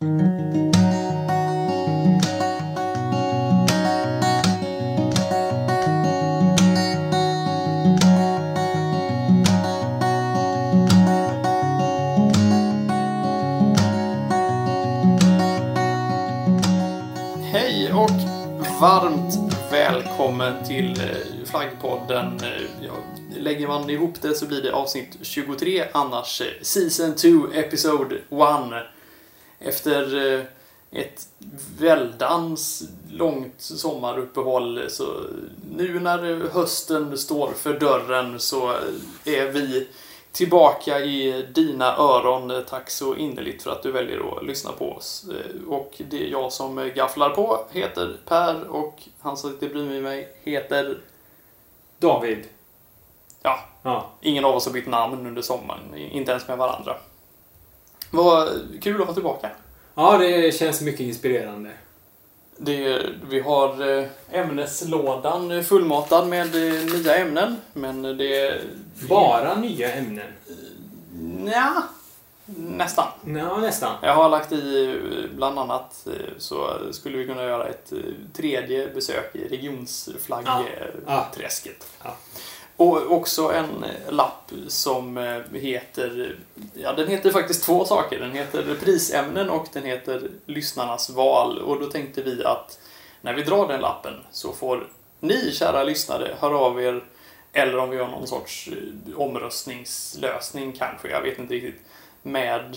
Hej och varmt välkommen till eh, Flaggpodden. Eh, ja, lägger man ihop det så blir det avsnitt 23, annars eh, Season 2, Episode 1. Efter eh, ett väldans långt sommaruppehåll så nu när hösten står för dörren så är vi tillbaka i dina öron. Tack så innerligt för att du väljer att lyssna på oss. Eh, Och det är jag som gafflar på heter Per och han som sitter bredvid mig heter... David. Ja, Ja. ingen av oss har bytt namn under sommaren. Inte ens med varandra. Vad kul att vara tillbaka. ja, det känns mycket inspirerande. Det, vi har eh, ämneslådan fullmatad med eh, nya ämnen, men det... Bara nya ämnen. Nja, nästan. Ja, nästan. Jag har lagt i eh, bland annat så skulle vi kunna göra ett tredje besök i Ja. regionsflaggträsket. Ja. Och också en eh, lapp som eh, heter, ja den heter faktiskt två saker. Den heter prisämnen och den heter lyssnarnas val. Och då tänkte vi att när vi drar den lappen så får ni kära lyssnare höra av er eller om vi gör någon sorts eh, omröstningslösning kanske, jag vet inte riktigt. Med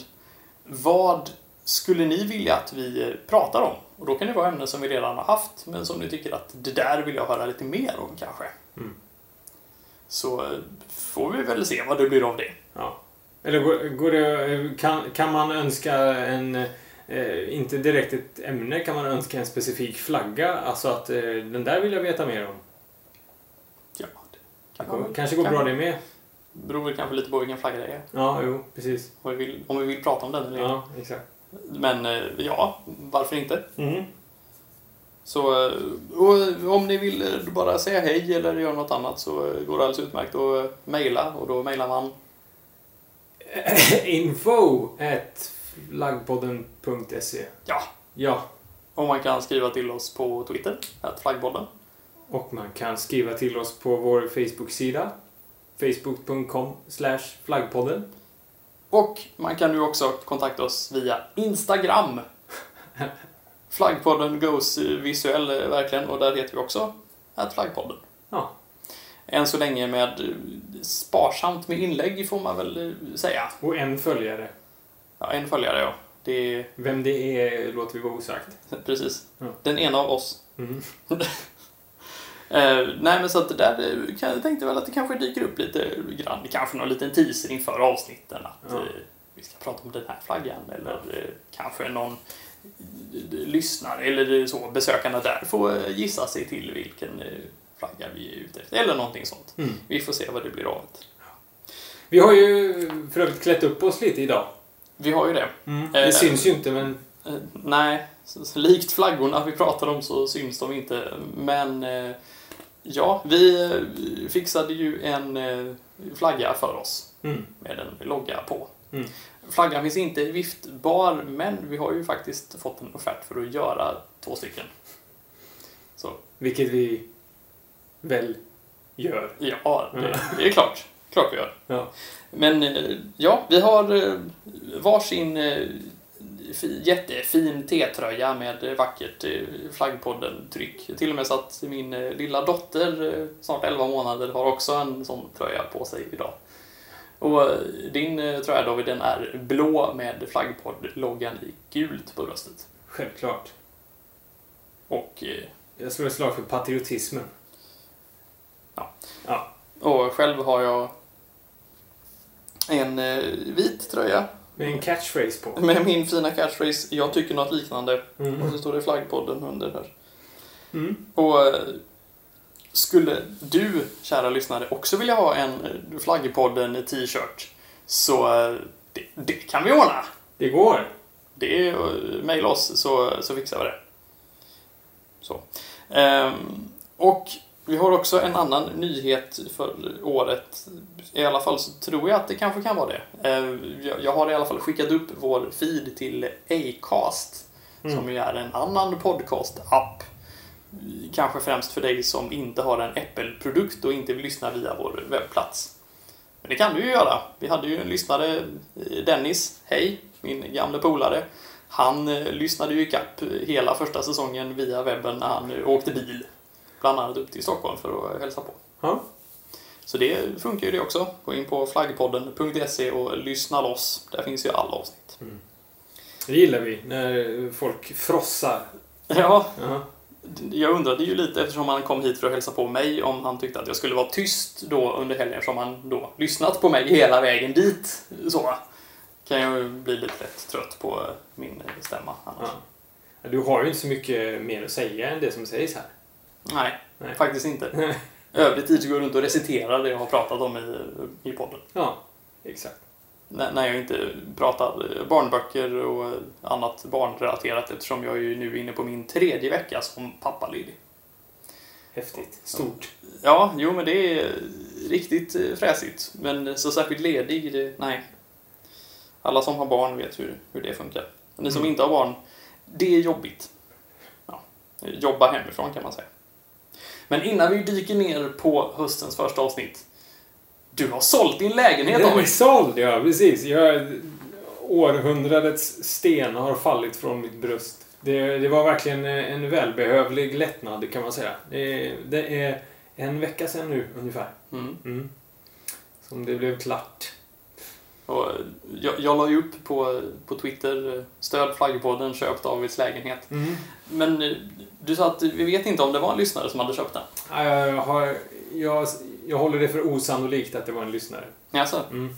vad skulle ni vilja att vi pratar om? Och då kan det vara ämnen som vi redan har haft, men som ni tycker att det där vill jag höra lite mer om kanske. Mm. Så får vi väl se vad det blir av det. Ja. Eller går, går det, kan, kan man önska en... Eh, inte direkt ett ämne, kan man önska en specifik flagga? Alltså att eh, den där vill jag veta mer om. Ja, det Det går, kanske går bra det med. Beror väl kanske lite på vilken flagga det är. Ja, jo, precis. Om vi vill, om vi vill prata om den eller. Ja, exakt. Men eh, ja, varför inte? Mm. Så eh, och om ni vill eh, bara säga hej eller göra något annat så eh, går det alldeles utmärkt att eh, mejla och då mejlar man Info at flaggpodden.se ja, Ja, och man kan skriva till oss på Twitter, att flaggpodden. och man kan skriva till oss på vår Facebook-sida facebook.com flaggpodden. Och man kan nu också kontakta oss via Instagram. Flaggpodden goes visuell eh, verkligen och där heter vi också att flaggpodden. Ja. Än så länge med eh, sparsamt med inlägg får man väl eh, säga. Och en följare. Ja, en följare ja. Det är Vem det är låter vi vara osagt. precis. Ja. Den ena av oss. Mm. Eh, nej men så att det där jag tänkte väl att det kanske dyker upp lite grann. Kanske någon liten teaser inför avsnitten att Ja. vi ska prata om den här flaggan eller eh, kanske någon lyssnare eller så besökarna där får eh, gissa sig till vilken eh, flagga vi är ute efter eller någonting sånt. Mm. Vi får se vad det blir av det. Vi har ju för övrigt klätt upp oss lite idag. Vi har ju det. Det Eh, syns ju inte men Eh, nej, så, så likt flaggorna vi pratar om så syns de inte. Men eh, ja, vi eh, fixade ju en eh, flagga för oss mm. med en logga på. Mm. Flaggan finns inte viftbar, men vi har ju faktiskt fått en offert för att göra två stycken. Så vilket vi väl gör. ja, det, det är klart. Klart vi gör. Ja. Men eh, ja, vi har eh, varsin eh, fi- jättefin T-tröja med vackert Flaggpodden-tryck. Till och med så att min lilla dotter, snart 11 månader, har också en sån tröja på sig idag. Och din eh, tröja David, den är blå med Flaggpodd-loggan i gult på bröstet. Självklart. Och, eh, Jag slår ett slag för patriotismen. Ja. Ja. och själv har jag en eh, vit tröja Med en catchphrase på. med min fina catchphrase “Jag tycker något liknande” Och Mm. så står det Flaggpodden under här. Mm. Och skulle du, kära lyssnare, också vilja ha en eh, Flaggpodden t-shirt så eh, det, det kan vi ordna. Det går. Det är eh, mejla oss så, så fixar vi det. Så. Ehm, och Vi har också en annan nyhet för året. I alla fall så tror jag att det kanske kan vara det. Eh, jag- Jag har i alla fall skickat upp vår feed till Acast, Mm. som ju är en annan podcast-app. Kanske främst för dig som inte har en Apple-produkt och inte vill lyssna via vår webbplats. Men det kan du ju göra. Vi hade ju en lyssnare, eh, Dennis, hej, min gamla polare. Han eh, lyssnade ju ikapp hela första säsongen via webben när han eh, åkte bil. Bland annat upp till Stockholm för att hälsa på. Ja. Så det funkar ju det också. Gå in på flaggpodden.se och lyssna loss. Där finns ju alla avsnitt. Det gillar vi, när folk frossar. Ja, Ja. Jag undrade ju lite eftersom han kom hit för att hälsa på mig om han tyckte att jag skulle vara tyst då under helgen som han då lyssnat på mig hela vägen dit. Så kan jag ju bli lite lätt trött på min stämma annars. Ja. Du har ju inte så mycket mer att säga än det som sägs här. Nej, Nej. faktiskt inte. Övrig tid så går jag runt och reciterar det jag har pratat om i, i podden. Ja, exakt. När, jag inte pratar barnböcker och annat barnrelaterat eftersom jag är ju nu inne på min tredje vecka som pappaledig. Häftigt. Stort. Ja, jo men det är riktigt eh, fräsigt. Men så särskilt ledig, det, nej. Alla som har barn vet hur, hur det funkar. Och ni som Mm. inte har barn, det är jobbigt. Ja, jobba hemifrån kan man säga. Men innan vi dyker ner på höstens första avsnitt. Du har sålt din lägenhet Den är såld, ja precis. Jag, århundradets sten har fallit från mitt bröst. Det, det var verkligen en välbehövlig lättnad kan man säga. Det, det är en vecka sedan nu ungefär. Mm. Mm. Som det blev klart. Och jag, jag la ju upp på, på Twitter, eh, stöd flaggpodden, köp Davids lägenhet. Mm. Men eh, du sa att vi vet inte om det var en lyssnare som hade köpt den. Jag, har, jag, jag håller det för osannolikt att det var en lyssnare. Alltså, Mm.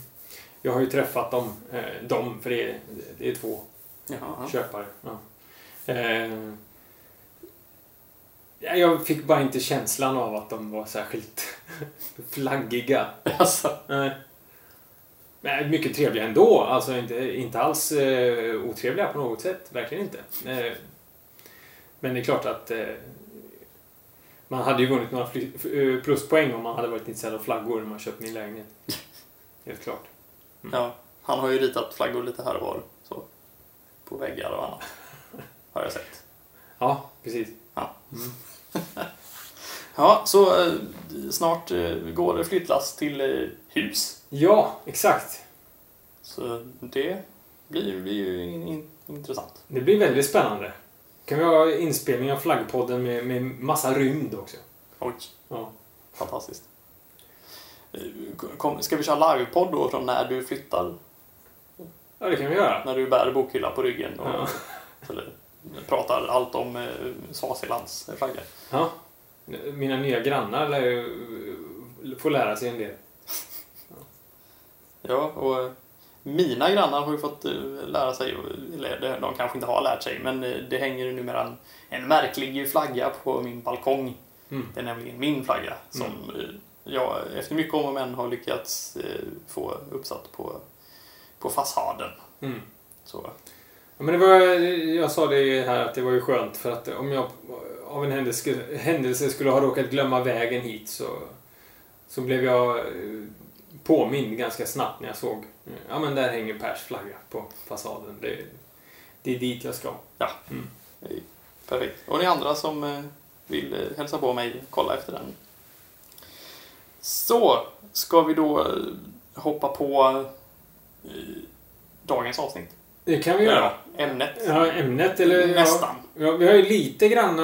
Jag har ju träffat dem, eh, dem för det är, det är två jaha. köpare. Ja. Eh, ja, jag fick bara inte känslan av att de var särskilt flaggiga. Alltså, Nej. Men mycket trevliga ändå. Alltså inte, inte alls eh, otrevliga på något sätt. Verkligen inte. Eh, men det är klart att eh, man hade ju vunnit några eh, pluspoäng om man hade varit intresserad av flaggor när man köpt min lägenhet. Helt klart. ja, han har ju ritat flaggor lite här och var. Så, på väggar och annat. Har jag sett. Ja, precis. Ja, så eh, snart eh, går det flyttlass till eh, hus. Ja, exakt. Så det blir, blir ju in, in, intressant. Det blir väldigt spännande. Kan vi ha inspelning av flaggpodden med, med massa rymd också? Oj, Ja. fantastiskt. Kom, ska vi köra livepodd då från när du flyttar? Ja, det kan vi göra. När du bär bokhylla på ryggen och Ja. eller, pratar allt om eh, Swazilands flagga. Ja. Mina nya grannar lär ju få lära sig en del. Ja, och eh, mina grannar har ju fått eh, lära sig, eller de kanske inte har lärt sig, men eh, det hänger numera en, en märklig flagga på min balkong. Mm. Det är nämligen min flagga som eh, jag efter mycket om och men har lyckats få uppsatt på, på fasaden. Mm. Så, Ja, men det var, jag sa det här att det var ju skönt för att om jag av en händelse, händelse skulle ha råkat glömma vägen hit så, så blev jag påmind ganska snabbt när jag såg ja men där hänger Pers flagga på fasaden. Det, det är dit jag ska. det är perfekt. Och ni andra som eh, vill eh, hälsa på mig, kolla efter den. Så, ska vi då eh, hoppa på dagens avsnitt? Det kan vi göra. Ämnet. Ja, ämnet eller... Nästan. Ja, vi har ju lite grann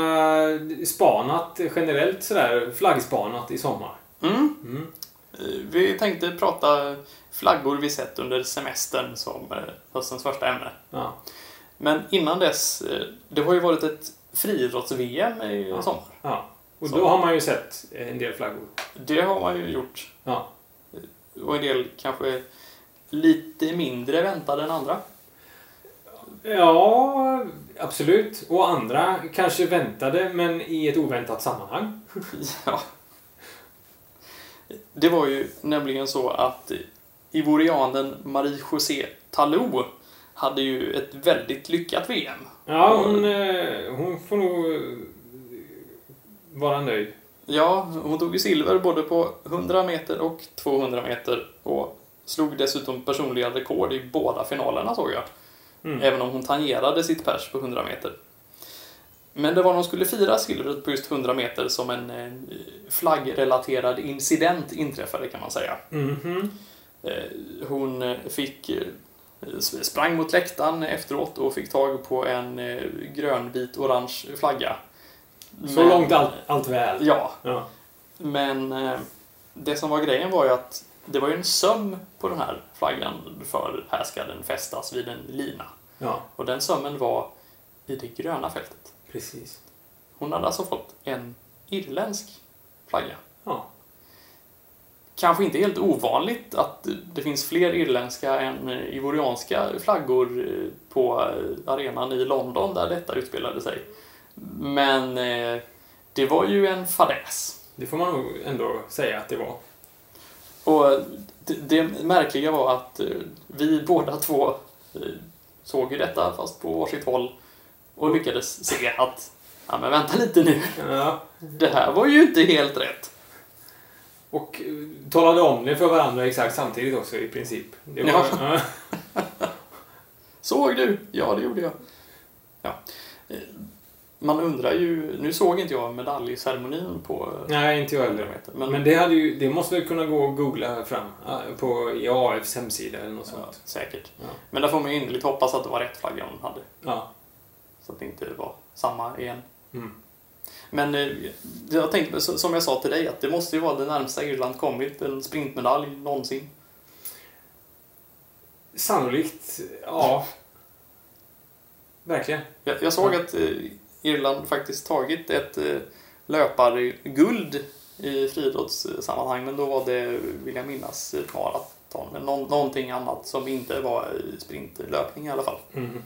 spanat generellt sådär, flaggspanat i sommar. Mm. Mm. Vi tänkte prata flaggor vi sett under semestern som eh, höstens första ämne. Ja. Men innan dess, eh, det har ju varit ett friidrotts-VM i Ja. sommar. ja. Och då har man ju sett en del flaggor. Det har man ju gjort. Ja. Och en del kanske lite mindre väntade än andra. Ja, absolut. Och andra kanske väntade, men i ett oväntat sammanhang. Ja. Det var ju nämligen så att ivorianen Marie-José Talou hade ju ett väldigt lyckat VM. Ja, hon, eh, hon får nog eh, vara nöjd. Ja, hon tog ju silver både på 100 meter och 200 meter och slog dessutom personliga rekord i båda finalerna såg jag. Mm. Även om hon tangerade sitt pers på 100 meter. Men det var när hon skulle fira silvret på just 100 meter som en eh, flaggrelaterad incident inträffade kan man säga. Mhm. Eh, Hon eh, fick eh, sprang mot läktaren efteråt och fick tag på en eh, grönvit orange flagga. Så Men- långt allt, allt väl. Ja, Ja. men eh, det som var grejen var ju att det var ju en söm på den här flaggan för här ska den fästas vid en lina. ja, Och den sömmen var i det gröna fältet. precis. Hon hade alltså fått en irländsk flagga. Ja. Kanske inte helt ovanligt att det finns fler irländska än ivorianska flaggor eh, på eh, arenan i London där detta utspelade sig. Men eh, det var ju en fadäs. Det får man nog ändå säga att det var. Och det, det märkliga var att vi båda två såg ju detta fast på varsitt håll och lyckades se att ja men vänta lite nu, Ja. det här var ju inte helt rätt. Och eh, talade om det för varandra exakt samtidigt också i princip. Det var, Ja. ja. Såg du? Ja, det gjorde jag. Ja. Eh, Man undrar ju, nu såg inte jag medaljceremonin på eh, Nej, inte jag 100 heller. Men, men, det, hade ju, det måste väl kunna gå att googla fram på AFs hemsida eller något ja, sånt. säkert. Ja. Men där får man ju innerligt hoppas att det var rätt flagga hon hade. Ja. Så att det inte var samma igen. Mm. Men eh, jag tänkte, som jag sa till dig, att det måste ju vara det närmsta Irland kommit en sprintmedalj någonsin. Sannolikt, ja. Verkligen. Jag, jag såg att eh, Irland faktiskt tagit ett eh, löparguld i friidrottssammanhang, men då var det, vill jag minnas, maraton. Men någon, någonting annat som inte var sprintlöpning i alla fall. Mm.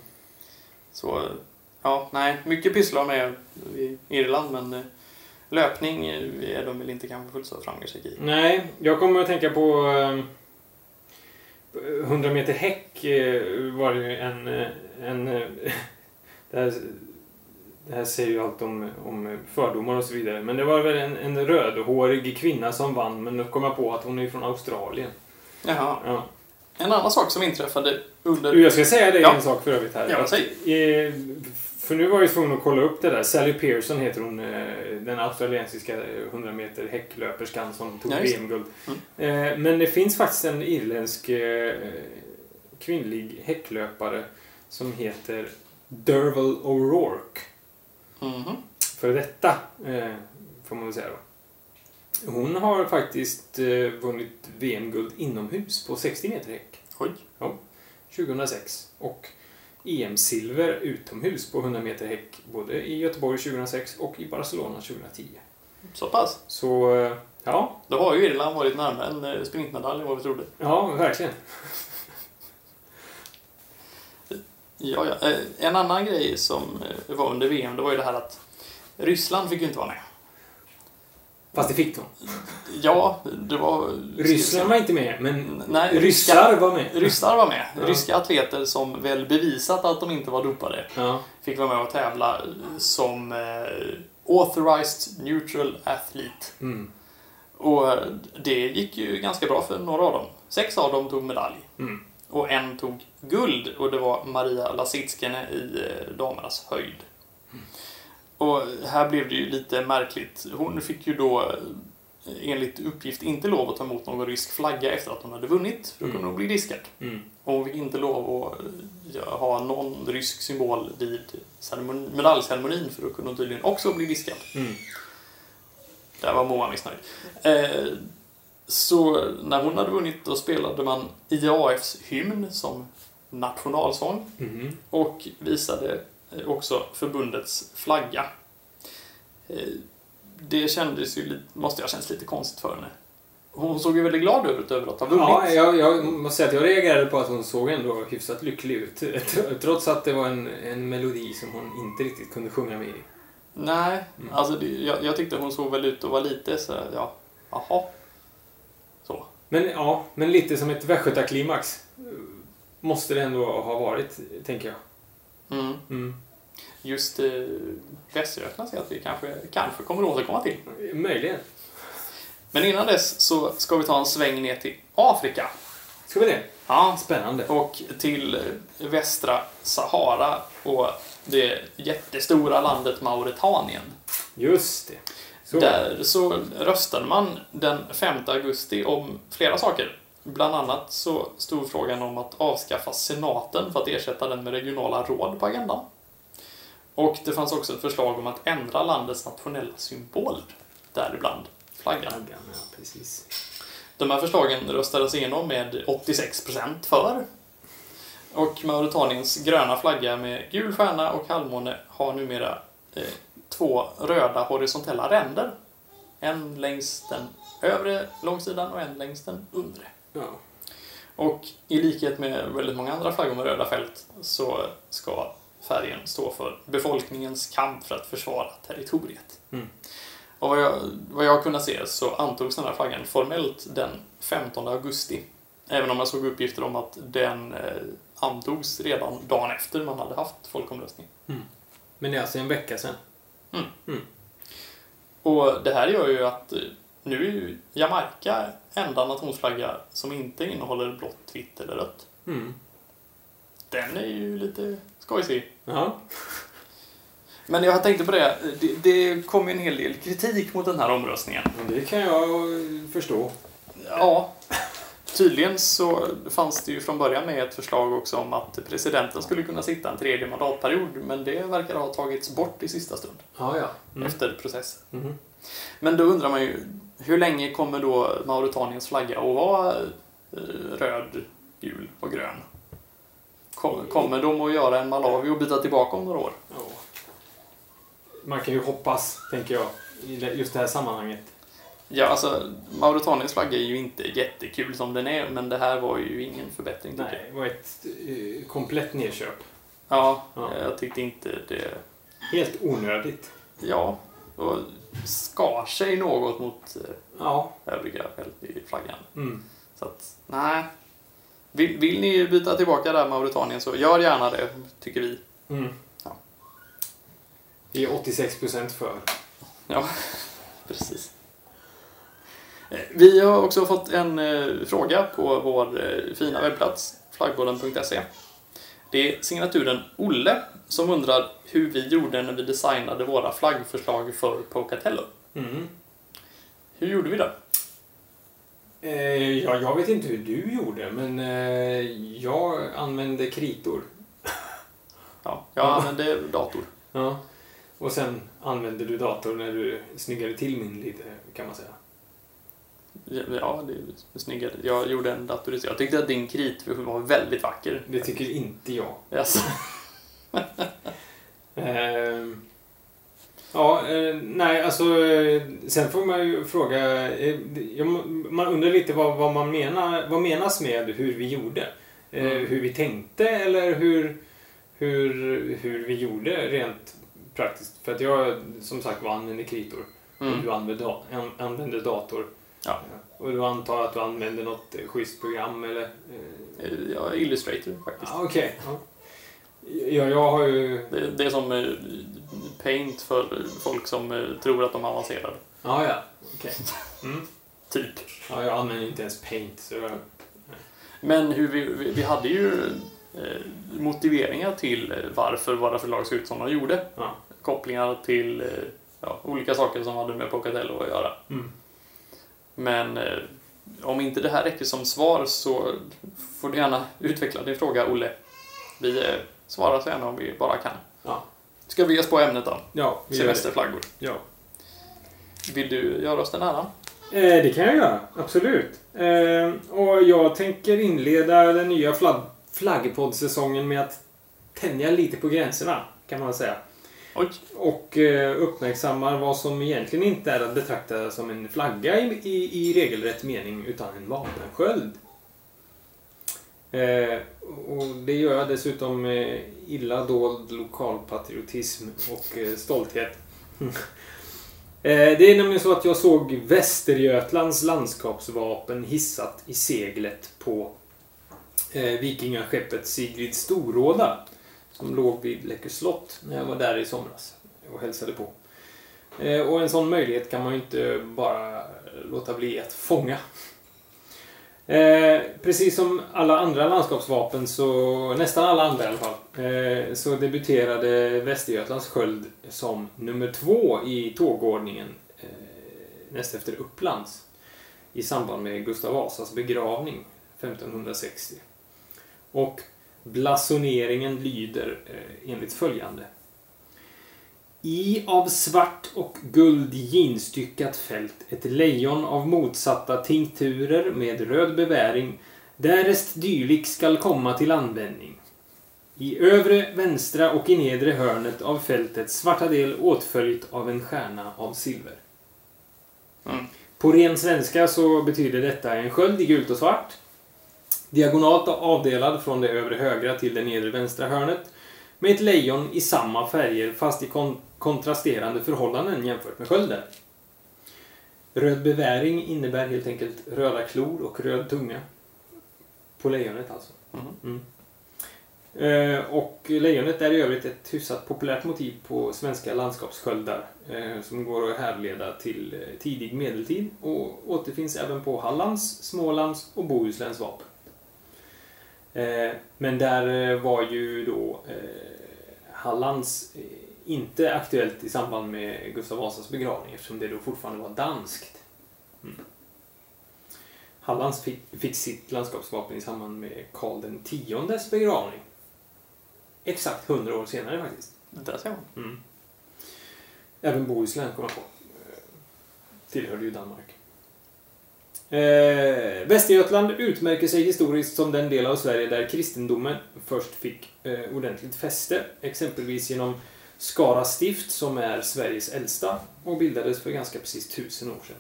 Så, ja, nej, mycket pysslar med i Irland, men eh, löpning är de väl inte kanske fullt så framgångsrika i. Nej, jag kommer att tänka på eh, 100 meter häck eh, var det ju en... eh, en det, här, det här säger ju allt om, om fördomar och så vidare. Men det var väl en, en rödhårig kvinna som vann, men nu kom jag på att hon är från Australien. Jaha. Ja. En annan sak som inträffade under... Jag ska säga dig Ja. en sak för övrigt här. Ja, säg. Eh, för nu var jag tvungen att kolla upp det där. Sally Pearson heter hon, eh, den australiensiska 100 meter häcklöperskan som tog Ja. VM-guld. Eh, Men det finns faktiskt en irländsk eh, kvinnlig häcklöpare som heter Derval O'Rourke. Mhm. För detta, eh, får man väl säga då. Hon har faktiskt eh, vunnit VM-guld inomhus på 60 meter häck. Oj. 2006 och EM-silver utomhus på 100 meter häck både i Göteborg 2006 och i Barcelona 2010. Så pass. Så eh, ja, Då har ju Irland varit närmare en eh, sprintmedalj än vad vi trodde. ja verkligen. Ja, ja. Eh, En annan grej som var under VM, det var ju det här att Ryssland fick ju inte vara med. Fast det fick de. Ja, det var... Ryssland var inte med, men Nej, ryssar var med. Ryssar var med. Ja. Ryska atleter som väl bevisat att de inte var dopade Ja, fick vara med och tävla som eh, Authorized Neutral Athlete. mm, Och eh, det gick ju ganska bra för några av dem. Sex av dem tog medalj. mm. Och en tog guld och det var Maria Lasitskene i eh, damernas höjd. Och här blev det ju lite märkligt. Hon fick ju då eh, enligt uppgift inte lov att ta emot någon rysk flagga efter att hon hade vunnit. För då kunde Mm. hon bli diskad. Mm. Och hon fick inte lov att eh, ha någon rysk symbol vid ceremoni, medaljceremonin för då kunde hon tydligen också bli diskad. Mm. Där var Moa missnöjd. Eh, så när hon hade vunnit då spelade man IAFs hymn som nationalsång Mm. och visade också förbundets flagga. Eh, det kändes ju, lite, måste jag ha känts lite konstigt för henne. Hon såg ju väldigt glad ut över att ha vunnit. Ja, jag, jag måste säga att jag reagerade på att hon såg ändå hyfsat lycklig ut. Tr- Trots att det var en, en melodi som hon inte riktigt kunde sjunga med i. Nej, Mm. alltså det, jag, jag tyckte hon såg väl ut att vara lite så ja, jaha. Så. Men ja, men lite som ett västgötaklimax. eh, Måste det ändå ha varit, tänker jag. Mm. Mm. just eh, Västergötland ser jag att vi kanske, kanske kommer återkomma till. Möjligen. Men innan dess så ska vi ta en sväng ner till Afrika. Ska vi det? Ja, Spännande. och till eh, västra Sahara och det jättestora landet Mauretanien. Just det. Så. Där så röstade man den 5 augusti om flera saker. Bland annat så stod frågan om att avskaffa senaten för att ersätta den med regionala råd på agendan. Och det fanns också ett förslag om att ändra landets nationella symbol, däribland flaggan. Flaggan, ja, precis. De här förslagen röstades igenom med 86% för. Och Mauretaniens gröna flagga med gul stjärna och halvmåne har numera eh, två röda horisontella ränder. En längs den övre långsidan och en längs den undre. Ja. Och i likhet med väldigt många andra flaggor med röda fält så ska färgen stå för befolkningens kamp för att försvara territoriet. Mm. Och vad jag, vad jag kunnat se så antogs den här flaggan formellt den 15 augusti. Även om jag såg uppgifter om att den eh, antogs redan dagen efter man hade haft folkomröstning. Men det är alltså en vecka sedan. Och det här gör ju att eh, nu är ju Jamaica enda nationsflagga som inte innehåller blått, vitt eller rött. Mm. Den är ju lite skojsig. Ja. Men jag tänkte på det, det, det kom ju en hel del kritik mot den här omröstningen. Men det kan jag förstå. Ja, tydligen så fanns det ju från början med ett förslag också om att presidenten skulle kunna sitta en tredje mandatperiod, men det verkar ha tagits bort i sista stund Ja, ja. Mm. efter processen. Mhm. Men då undrar man ju, hur länge kommer då Mauretaniens flagga att vara eh, röd, gul och grön? Kom- Kommer de att göra en Malawi och byta tillbaka om några år? Ja. Man kan ju hoppas, tänker jag, i just det här sammanhanget. Ja, alltså Mauretaniens flagga är ju inte jättekul som den är, men det här var ju ingen förbättring. Nej, det var ett eh, komplett nedköp. Ja, Ja. jag tyckte inte det... Helt onödigt. Ja, och skar sig något mot eh, Ja. övriga i flaggan. Mm. Så att, nej. Vill, vill ni byta tillbaka där Mauretanien så gör gärna det, tycker vi. Mm. Ja. Vi är 86% för. Ja, precis. Eh, Vi har också fått en eh, fråga på vår fina webbplats, flaggbollen.se. Det är signaturen Olle som undrar hur vi gjorde när vi designade våra flaggförslag för Pocatello. Mm. Hur gjorde vi det? Eh, ja, jag vet inte hur du gjorde, men eh, jag använde kritor. Ja, jag använde dator. Ja. Och sen använde du datorn när du snyggade till min lite, kan man säga. Ja, det är snyggare. Jag gjorde en datorisering. Jag tyckte att din kritversion var väldigt vacker. Det tycker inte jag. Alltså, Ehm, ja, eh, nej, alltså eh, sen får man ju fråga, eh, jag, man undrar lite vad, vad man menar, vad menas med hur vi gjorde? Mm. Hur vi tänkte eller hur, hur, hur vi gjorde rent praktiskt? För att jag som sagt var använde kritor och mm. du använde, använde dator. Ja. Och du antar att du använde något eh, schysst program eller? Eh, Ja, Illustrator faktiskt. ja, Okej. Ja. Ja, jag har ju... Det, det är som eh, Paint för folk som tror att de är avancerade. Ja, ja. Okej. Mm. Typ. Ja, jag använder inte ens Paint. Så jag... Men hur vi, vi, hade ju motiveringar till varför våra förlag såg ut som de gjorde. Ja. Kopplingar till ja, olika saker som hade med Pocatello att göra. Mm. Men eh, om inte det här räcker som svar så får du gärna utveckla din fråga, Olle. Vi eh, svarar så gärna om vi bara kan. Ja. Ska vi ge oss på ämnet då? Ja, vi. Semesterflaggor. Ja. Vill du göra oss den äran? Eh, det kan jag göra. Absolut. Eh, och jag tänker inleda den nya flag flaggpoddsäsongen med att tänja lite på gränserna, kan man säga. Oj. Och eh, uppmärksammar vad som egentligen inte är att betrakta som en flagga i, i, i regelrätt mening, utan en vapensköld. Eh, och det gör jag dessutom med illa dold lokalpatriotism och eh, stolthet. Eh, Det är nämligen så att jag såg Västergötlands landskapsvapen hissat i seglet på eh, vikingaskeppet Sigrid Storåda som låg vid Läckö slott när jag var där i somras och hälsade på. Eh, och en sån möjlighet kan man ju inte bara låta bli att fånga. Eh, precis som alla andra landskapsvapen, så, nästan alla andra i alla fall, eh, så debuterade Västergötlands sköld som nummer två i tågordningen eh, näst efter Upplands i samband med Gustav Vasas begravning 1560. Och blasoneringen lyder eh, enligt följande. I av svart och guld ginstyckat fält ett lejon av motsatta tinkturer med röd beväring därest dylik skall komma till användning. I övre, vänstra och i nedre hörnet av fältets svarta del åtföljt av en stjärna av silver. Mm. På ren svenska så betyder detta en sköld i gult och svart. Diagonalt avdelad från det övre högra till det nedre vänstra hörnet. Med ett lejon i samma färger fast i kon kontrasterande förhållanden jämfört med skölden. Röd beväring innebär helt enkelt röda klor och röd tunga. På lejonet alltså. Mm. Eh, och lejonet är i övrigt ett hyfsat populärt motiv på svenska landskapssköldar eh, som går att härleda till eh, tidig medeltid och återfinns även på Hallands, Smålands och Bohusläns vapen. Eh, men där eh, var ju då eh, Hallands inte aktuellt i samband med Gustav Vasas begravning eftersom det då fortfarande var danskt. Mm. Hallands fick, fick sitt landskapsvapen i samband med Karl X begravning. Exakt 100 år senare faktiskt. Där ser man. Mm. Även Bohuslän kom jag på. Tillhörde ju Danmark. Eh, Västergötland utmärker sig historiskt som den del av Sverige där kristendomen först fick eh, ordentligt fäste. Exempelvis genom Skara stift som är Sveriges äldsta och bildades för ganska precis tusen år sedan.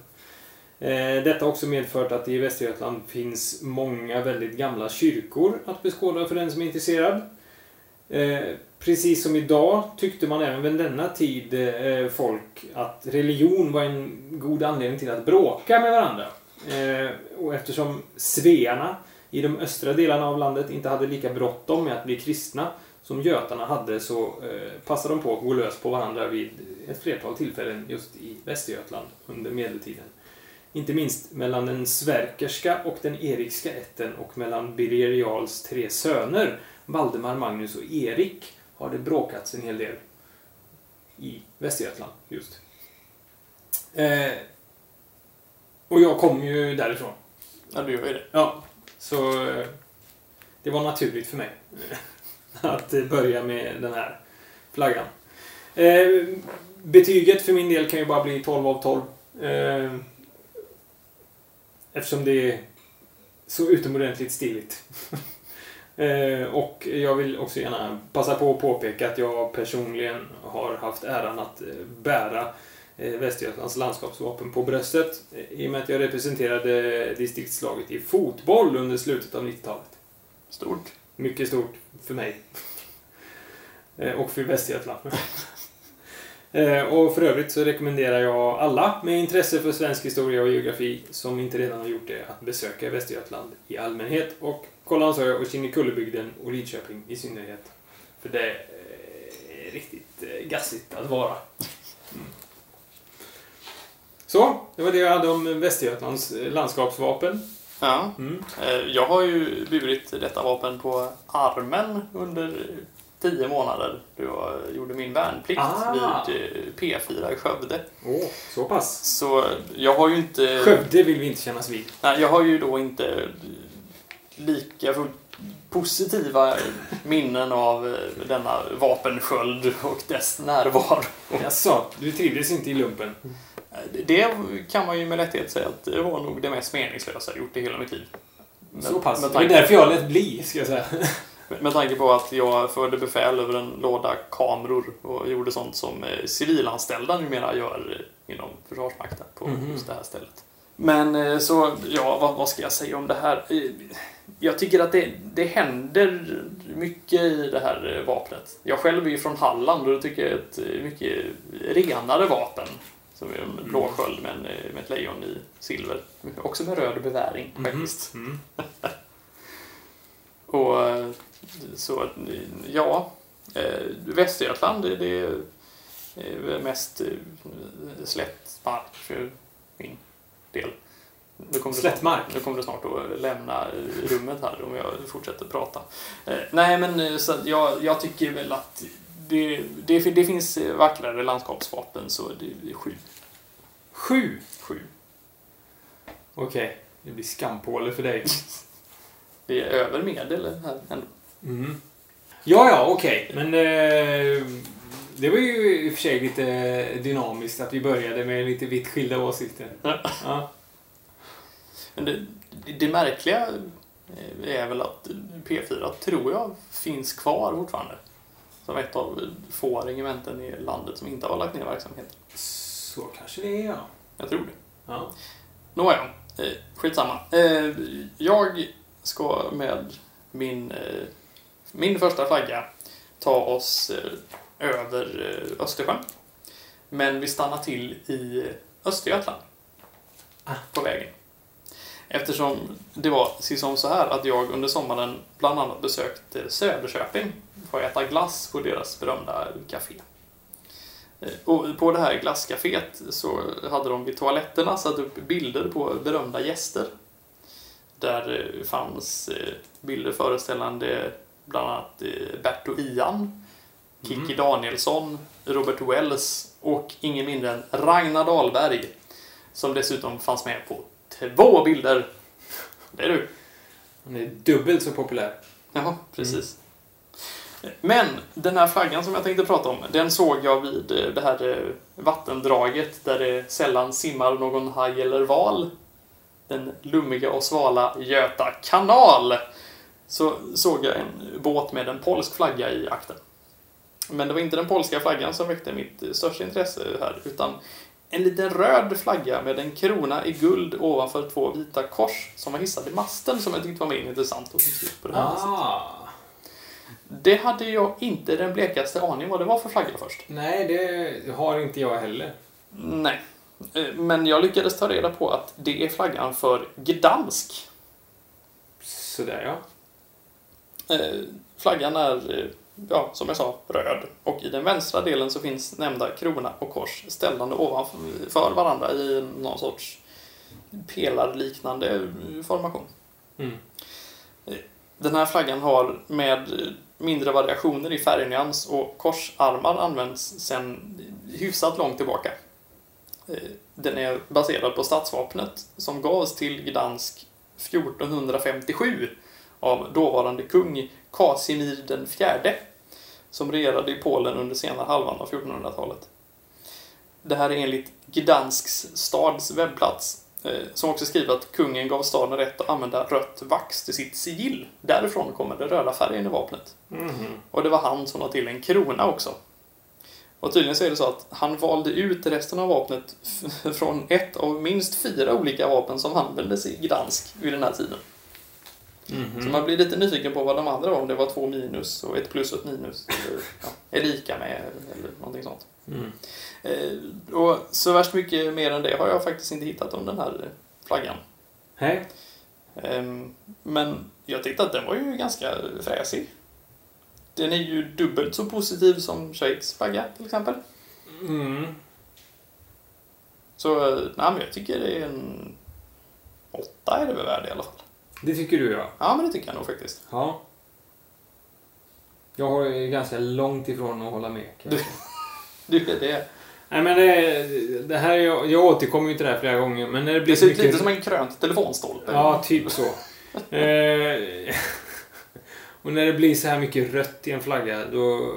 Eh, Detta har också medfört att det i Västergötland finns många väldigt gamla kyrkor att beskåda för den som är intresserad. Eh, Precis som idag tyckte man även vid denna tid eh, folk att religion var en god anledning till att bråka med varandra. Eh, Och eftersom svearna i de östra delarna av landet inte hade lika bråttom med att bli kristna som götarna hade så eh, passade de på att gå lös på varandra vid ett flertal tillfällen just i Västergötland under medeltiden. Inte minst mellan den Sverkerska och den Erikska ätten och mellan Birger Jarls tre söner Valdemar, Magnus och Erik har det bråkats en hel del i Västergötland just. Eh, och jag kommer ju därifrån. Ja, du gör ju det. Ja, så eh, det var naturligt för mig eh, att börja med den här flaggan. Eh, betyget för min del kan ju bara bli 12 av 12. Eh, eftersom det är så utomordentligt stiligt. Och jag vill också gärna passa på att påpeka att jag personligen har haft äran att bära Västergötlands landskapsvapen på bröstet eh, i och med att jag representerade distriktslaget i fotboll under slutet av 90-talet. Stort. Mycket stort för mig. Eh, och för Västergötland. Eh, Och för övrigt så rekommenderar jag alla med intresse för svensk historia och geografi som inte redan har gjort det att besöka Västergötland i allmänhet och Kållandsö och Kinnekullebygden och Lidköping i synnerhet. För det är riktigt eh, gassigt att vara. Mm. Så, det var det jag hade om Västergötlands eh, landskapsvapen. Ja. Mm. Eh, Jag har ju burit detta vapen på armen under tio månader då jag gjorde min värnplikt Ah. vid eh, P4 i Skövde. Åh, så pass. Så jag har ju inte... Skövde vill vi inte kännas vid. Nej, jag har ju då inte lika fullt positiva minnen av denna vapensköld och dess närvaro. Jaså, du trivdes inte i lumpen? Det kan man ju med lätthet säga att det var nog det mest meningslösa jag gjort i hela mitt liv. Med- Så pass. Det är därför jag lät bli, ska jag säga. med tanke på att jag förde befäl över en låda kameror och gjorde sånt som eh, civilanställda numera gör eh, inom Försvarsmakten på Mhm. just det här stället. Men eh, så, ja, vad, vad ska jag säga om det här? Jag tycker att det, det händer mycket i det här vapnet. Jag själv är ju från Halland och det tycker jag är ett mycket renare vapen. Som är en blå sköld med, en, eh, med ett lejon i silver. Också med röd beväring faktiskt. Mm. Och eh, så, ja. Eh, Västergötland, det, är mest slätt mark för min del. Nu kommer Slätt snart- mark? Nu kommer det snart att lämna rummet här om jag fortsätter prata. Nej, men så jag, jag tycker väl att det, det, det finns vackrare landskapsvapen så det är sju. Sju. Okej, det blir skampåle för dig. Det är över medel här ändå. Mm. Ja, ja, okej. Men eh, det var ju i och för sig lite dynamiskt att vi började med lite vitt skilda åsikter. Ja. Men det, det, det märkliga är väl att P4 tror jag finns kvar fortfarande. Som ett av få regementen i landet som inte har lagt ner verksamheten. Så kanske det är, ja. Jag tror det. ja. Nåja, eh, skitsamma. Eh, jag ska med min, eh, min första flagga ta oss eh, över eh, Östersjön. Men vi stannar till i Östergötland. Ah. På vägen. Eftersom det var som så här att jag under sommaren bland annat besökte Söderköping för att äta glass på deras berömda café. Och på det här glasscaféet så hade de vid toaletterna satt upp bilder på berömda gäster. Där eh, fanns eh, bilder föreställande bland annat eh, Bert och Ian, Kikki Mhm. Danielsson, Robert Wells och ingen mindre än Ragnar Dahlberg. Som dessutom fanns med på två bilder. Det är du. Han är dubbelt så populär. Jaha, precis. Men den här flaggan som jag tänkte prata om, den såg jag vid eh, det här eh, vattendraget där det sällan simmar någon haj eller val. Den lummiga och svala Göta kanal. Så såg jag en båt med en polsk flagga i akten. Men det var inte den polska flaggan som väckte mitt eh, största intresse här, utan en liten röd flagga med en krona i guld ovanför två vita kors som var hissade i masten som jag tyckte var mer intressant att se på det här. Ah. Det hade jag inte den blekaste aning vad det var för flagga först. Nej, det har inte jag heller. Nej. Eh, Men jag lyckades ta reda på att det är flaggan för Gdansk. Sådär, ja. Eh, Flaggan är, eh, ja, som jag sa, röd. Och i den vänstra delen så finns nämnda krona och kors ställande ovanför varandra i någon sorts pelarliknande formation. Mm. Den här flaggan har med mindre variationer i färgnyans och korsarmar används sedan hyfsat långt tillbaka. Eh, den är baserad på stadsvapnet som gavs till Gdansk 1457 av dåvarande kung Kasimir den fjärde som regerade i Polen under senare halvan av 1400-talet. Det här är enligt Gdansks stads webbplats som också skriver att kungen gav staden rätt att använda rött vax till sitt sigill. Därifrån kommer den röda färgen i vapnet. Mhm. Och det var han som la till en krona också. Och tydligen så är det så att han valde ut resten av vapnet från ett av minst fyra olika vapen som användes i Gdansk vid den här tiden. Mhm. Så man blir lite nyfiken på vad de andra var, om det var två minus och ett plus och ett minus. Eller, ja, är lika med eller någonting sånt. Mm. Eh, och så värst mycket mer än det har jag faktiskt inte hittat om den här eh, flaggan. Hej. Ehm, Men jag tyckte att den var ju ganska fräsig. Den är ju dubbelt så positiv som Schweiz flagga till exempel. Mm. Så eh, nej, men jag tycker det är en åtta är det väl värd i alla fall. Det tycker du, ja. Ja, men det tycker jag nog faktiskt. Ja. Jag har ju ganska långt ifrån att hålla med. Du, det, är- Nej, men det, det här, är- jag, jag återkommer ju till det här flera gånger, men när det blir det ser ut lite som en krönt telefonstolpe. Ja, typ så. eh, och när det blir så här mycket rött i en flagga, då...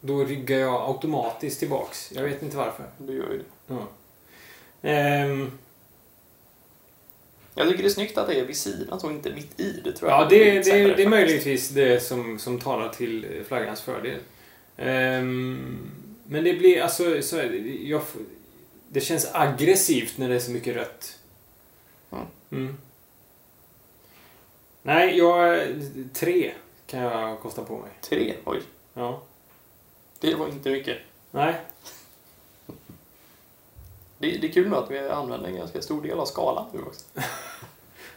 Då ryggar jag automatiskt tillbaks. Jag vet inte varför. Du gör ju det. Ja. Ehm, Jag tycker det är snyggt att det är vid sidan så inte mitt i. Det tror jag ja, det, lite det, det är möjligtvis det som, som talar till flaggans fördel. Ehm, men det blir alltså... Så, är det, jag, det känns aggressivt när det är så mycket rött. Mm. Mm. Nej, jag... Tre kan jag kosta på mig. Tre, oj. Ja. Det var inte mycket. Nej. Det, det är kul nu att vi använder en ganska stor del av skalan nu också.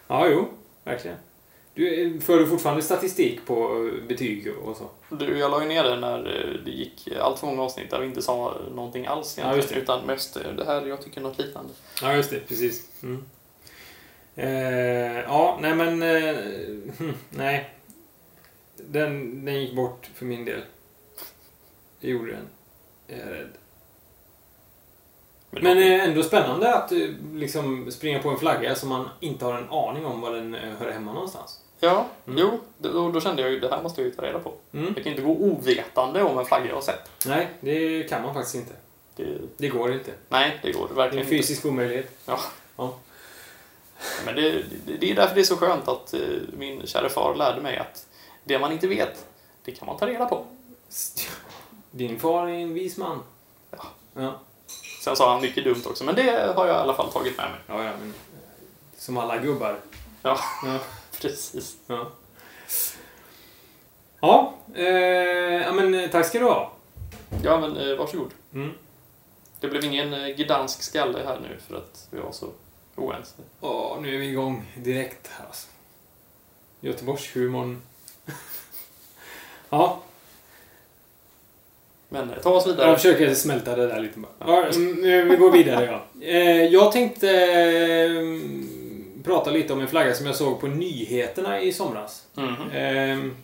Ja, jo. Verkligen. Du, för du fortfarande statistik på eh, betyg och så? Du, jag la ju ner det när eh, det gick allt för många avsnitt där vi inte sa någonting alls Ja, egentligen. det. utan mest eh, det här, jag tycker något liknande. Ja, just det. Precis. Mm. Eh, ja, nej men... Eh, hm, nej. Den, den gick bort för min del. Det gjorde den. Jag är rädd. Men, Men eh, ändå spännande att eh, liksom springa på en flagga som man inte har en aning om var den eh, hör hemma någonstans. Ja, Mm. jo, då, då kände jag ju det här måste jag ju ta reda på. Mm. Jag kan inte gå ovetande om en flagga jag har sett. Nej, det kan man faktiskt inte. Det, Det går inte. nej, det går Det är verkligen en fysisk omöjlighet. inte. Men det, det, det är därför det är så skönt att eh, min kära far lärde mig att det man inte vet, det kan man ta reda på. Din far är en vis man. Ja. Ja, Sen sa han mycket dumt också, men det har jag i alla fall tagit med mig. ja, ja men... Som alla gubbar. Ja, Ja. precis. Ja. Ja, eh, ja men eh, tack ska du ha. Ja, men eh, varsågod. Mm. Det blev ingen eh, gdansk skalle här nu för att vi var så oense. Åh, nu är vi igång direkt här alltså. Göteborgshumorn. ja, Men eh, ta oss vidare. jag försöker smälta det där lite bara. Ja, mm, vi går vidare ja. Eh, jag tänkte eh, prata lite om en flagga som jag såg på nyheterna i somras. Mhm. Ehm,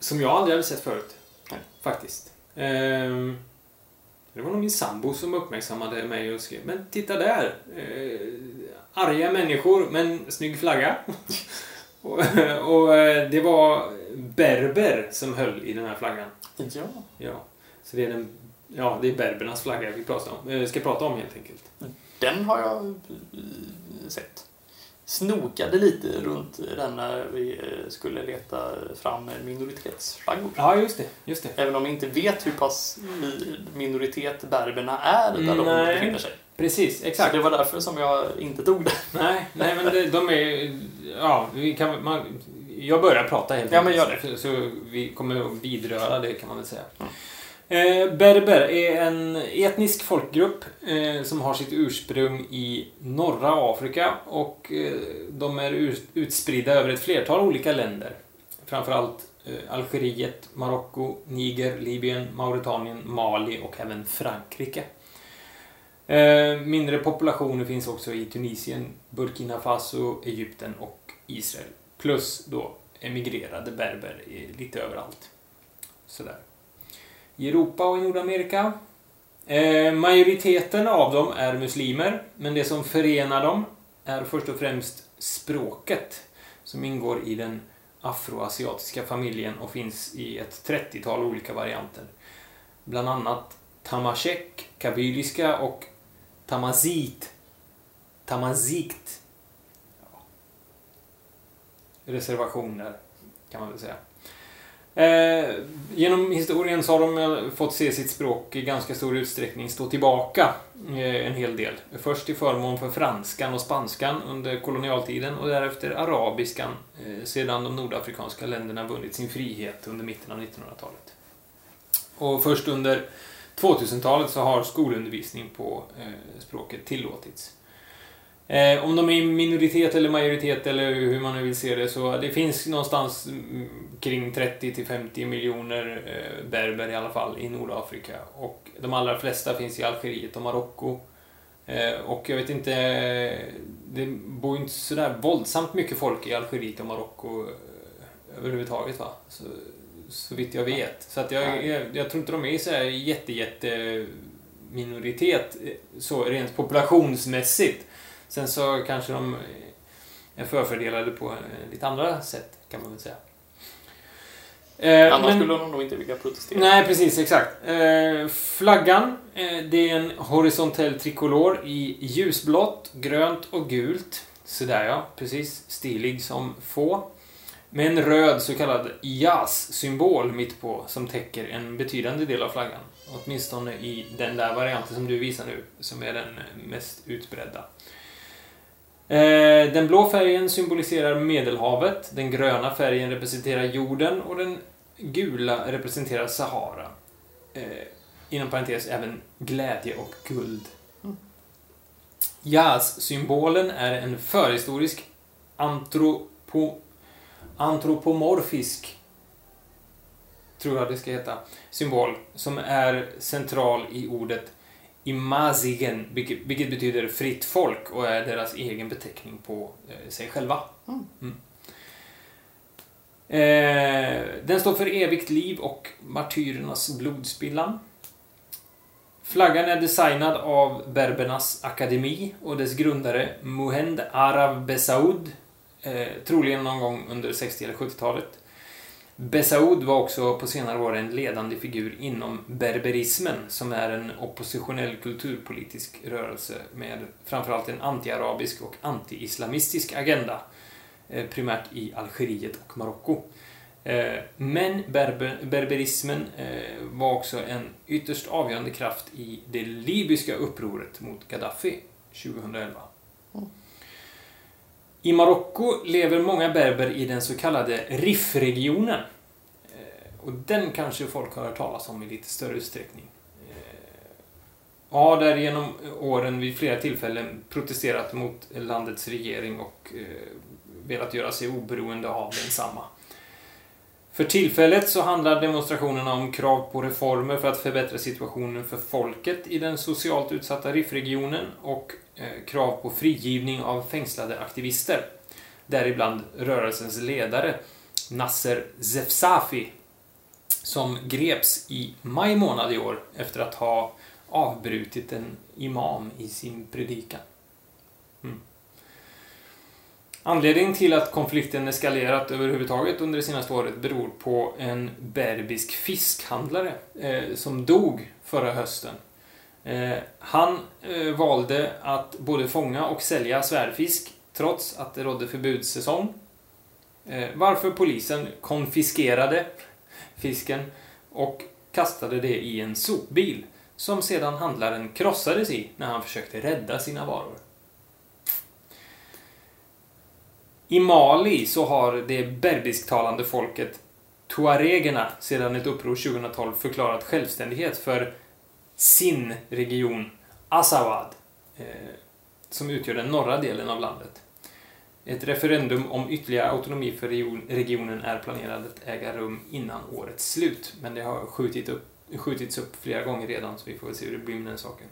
som jag aldrig hade sett förut. Nej. Faktiskt. Ehm, det var nog min sambo som uppmärksammade mig och skrev Men titta där! Arga människor, men snygg flagga. och, och det var berber som höll i den här flaggan. Ja. Ja. Så det är, den, ja, det är berbernas flagga vi pratar om, eh, ska prata om helt enkelt. Den har jag eh, sett. Snokade lite runt den när vi eh, skulle leta fram minoritetsflaggor. Ja, just det. Just det. Även om vi inte vet hur pass mi- minoritet berberna är där de Nej. befinner sig. Precis, Så exakt. det var därför som jag inte tog det. Nej, nej men det, de är... Ja, vi kan... Man, jag börjar prata helt Ja, men enkelt, gör det. Så, vi kommer att vidröra det kan man väl säga. Mm. Eh, berber är en etnisk folkgrupp eh, som har sitt ursprung i norra Afrika och eh, de är utspridda över ett flertal olika länder. Framförallt eh, Algeriet, Marocko, Niger, Libyen, Mauritanien, Mali och även Frankrike. Eh, mindre populationer finns också i Tunisien, Burkina Faso, Egypten och Israel. Plus då emigrerade berber lite överallt. Sådär. I Europa och i Nordamerika. Eh, majoriteten av dem är muslimer, men det som förenar dem är först och främst språket som ingår i den afroasiatiska familjen och finns i ett 30-tal olika varianter. Bland annat tamashek, kabyliska och tamazit. Tamazikt. Reservationer, kan man väl säga. Eh, genom historien så har de eh, fått se sitt språk i ganska stor utsträckning stå tillbaka eh, en hel del. Först till förmån för franskan och spanskan under kolonialtiden och därefter arabiskan eh, sedan de nordafrikanska länderna vunnit sin frihet under mitten av 1900-talet. Och först under 2000-talet så har skolundervisning på eh, språket tillåtits. Eh, om de är minoritet eller majoritet eller hur man nu vill se det så det finns någonstans mm, kring 30 till 50 miljoner eh, berber i alla fall i Nordafrika och de allra flesta finns i Algeriet och Marocko. Eh, och jag vet inte, det bor ju inte sådär våldsamt mycket folk i Algeriet och Marocko eh, överhuvudtaget va? Så, så vitt jag vet. Så att jag, jag, jag tror inte de är så här jätte, jätte minoritet eh, så rent populationsmässigt. Sen så kanske de är förfördelade på eh, lite andra sätt, kan man väl säga. Eh, Annars men- skulle de nog inte vilja protestera. Nej, precis, exakt. Eh, flaggan, eh, det är en horisontell trikolor i ljusblått, grönt och gult. Sådär ja, precis. Stilig som få. Med en röd så kallad JAS-symbol mitt på som täcker en betydande del av flaggan. Åtminstone i den där varianten som du visar nu, som är den mest utbredda. Eh, den blå färgen symboliserar Medelhavet, den gröna färgen representerar jorden och den gula representerar Sahara. Eh, inom parentes även glädje och guld. Jazz-symbolen är en förhistorisk antropo, antropomorfisk tror jag det ska heta, symbol som är central i ordet imazigen, vilket, vilket betyder fritt folk och är deras egen beteckning på eh, sig själva. Mm. Eh, den står för evigt liv och martyrernas blodspillan. Flaggan är designad av Berbernas akademi och dess grundare Muhend Arav Besaud, eh, troligen någon gång under 60 eller 70-talet. Besaud var också på senare år en ledande figur inom berberismen, som är en oppositionell kulturpolitisk rörelse med framförallt en antiarabisk och anti-islamistisk agenda, eh, primärt i Algeriet och Marocko. Eh, men berber, berberismen eh, var också en ytterst avgörande kraft i det libyska upproret mot Gaddafi 2011. I Marocko lever många berber i den så kallade Rif-regionen. Eh, och den kanske folk har hört talas om i lite större utsträckning. Eh, ja, där genom åren vid flera tillfällen protesterat mot landets regering och eh, velat göra sig oberoende av densamma. För tillfället så handlar demonstrationerna om krav på reformer för att förbättra situationen för folket i den socialt utsatta Rif-regionen och eh, krav på frigivning av fängslade aktivister. Däribland rörelsens ledare Nasser Zefsafi som greps i maj månad i år efter att ha avbrutit en imam i sin predikan. Mm. Anledningen till att konflikten eskalerat överhuvudtaget under det senaste året beror på en berbisk fiskhandlare eh, som dog förra hösten. Eh, han eh, valde att både fånga och sälja svärdfisk trots att det rådde förbudssäsong. Eh, varför polisen konfiskerade fisken och kastade det i en sopbil som sedan handlaren krossades i när han försökte rädda sina varor. I Mali så har det berbisktalande folket tuaregerna sedan ett uppror 2012 förklarat självständighet för sin region Azawad, eh, som utgör den norra delen av landet. Ett referendum om ytterligare autonomi för region, regionen är planerat att äga rum innan årets slut, men det har skjutit upp, skjutits upp flera gånger redan, så vi får väl se hur det blir med den saken.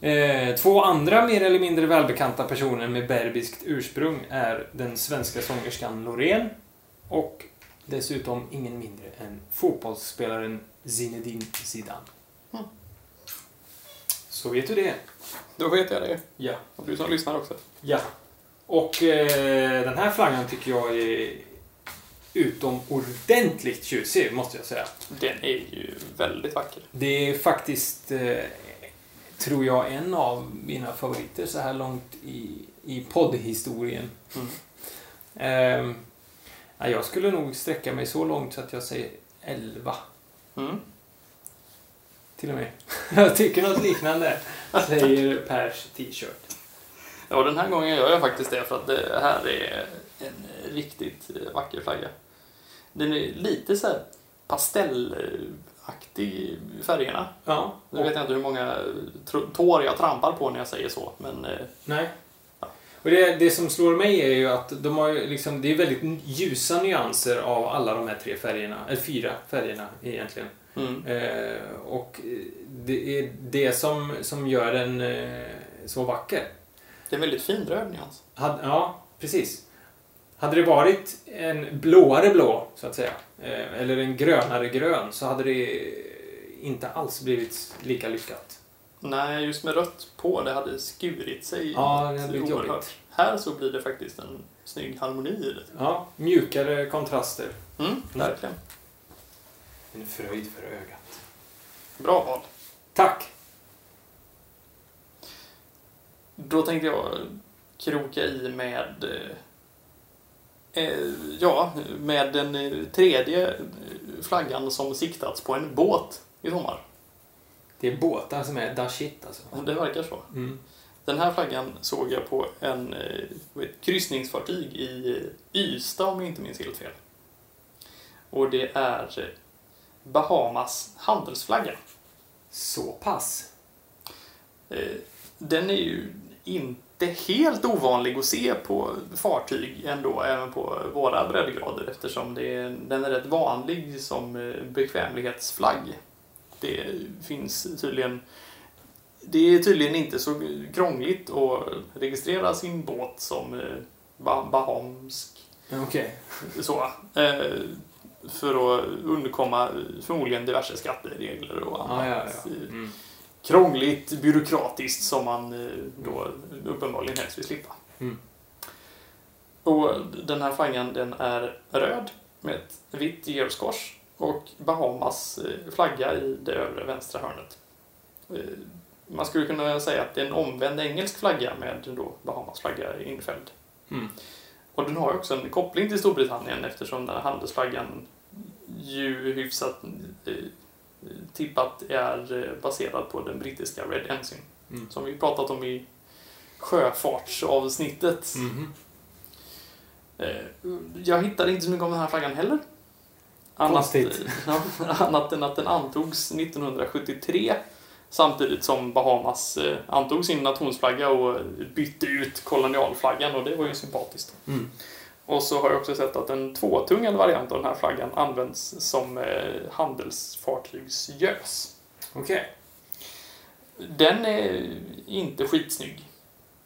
Eh, två andra mer eller mindre välbekanta personer med berbiskt ursprung är den svenska sångerskan Loreen och dessutom ingen mindre än fotbollsspelaren Zinedine Zidane. Mm. Så vet du det. Då vet jag det. Ja. Och du som lyssnar också. Ja. Och eh, den här flaggan tycker jag är utomordentligt tjusig, måste jag säga. Den är ju väldigt vacker. Det är faktiskt, eh, tror jag, en av mina favoriter så här långt i, i poddhistorien. Mm. Ehm, ja, jag skulle nog sträcka mig så långt så att jag säger 11. Mm. Till och med. Jag tycker något liknande, säger Pers t-shirt. Ja, den här gången gör jag faktiskt det för att det här är en riktigt vacker flagga. Den är lite så här pastellaktig i färgerna. Ja. Nu vet jag inte hur många tår jag trampar på när jag säger så, men eh, Nej. Och det, det som slår mig är ju att de har liksom, det är väldigt ljusa nyanser av alla de här tre färgerna, eller fyra färgerna egentligen. mm. Eh, och det är det som, som gör den eh, så vacker. det är en väldigt fin röd nyans. Had, ja, precis. Hade det varit en blåare blå, så att säga, eller en grönare grön, så hade det inte alls blivit lika lyckat. Nej, just med rött på, det hade skurit sig. Ja, det hade blivit oerhört. jobbigt. Här så blir det faktiskt en snygg harmoni i det. Ja, mjukare kontraster. Mm, verkligen. En fröjd för ögat. Bra val. Tack! Då tänkte jag kroka i med eh, eh, ja, med den eh, tredje eh, flaggan som siktats på en båt i sommar. Det är båtar som är da shit alltså. Det verkar så. Mm. Den här flaggan såg jag på en, eh, ett kryssningsfartyg i eh, Ystad om jag inte minns helt fel. Och det är eh, Bahamas handelsflagga. Så pass. Eh, Den är ju inte inte helt ovanlig att se på fartyg ändå, även på våra breddgrader eftersom det är, den är rätt vanlig som eh, bekvämlighetsflagg. Det finns tydligen det är tydligen inte så krångligt att registrera sin båt som eh, ba- bahamsk Okej. så. Eh, för att undkomma förmodligen diverse skatteregler och Ja, annat. ja, ja. eh, Mm. Krångligt, byråkratiskt som man eh, då uppenbarligen helst vill slippa. Mm. Och den här flaggan den är röd med ett vitt Georgskors och Bahamas eh, flagga i det övre vänstra hörnet. Eh, Man skulle kunna säga att det är en omvänd engelsk flagga med då Bahamas flagga infälld. Mm. Och den har också en koppling till Storbritannien eftersom den här handelsflaggan ju hyfsat tippat är eh, baserad på den brittiska Red Ensign. Mm. Som vi pratat om i sjöfartsavsnittet. Mhm. Eh, Jag hittade inte så mycket om den här flaggan heller. Annat, ja, annat än att den antogs 1973 samtidigt som Bahamas eh, antog sin nationsflagga och bytte ut kolonialflaggan och det var ju sympatiskt. Mm. Och så har jag också sett att en tvåtungad variant av den här flaggan används som eh, handelsfartygsgös. Okej. Den är inte skitsnygg,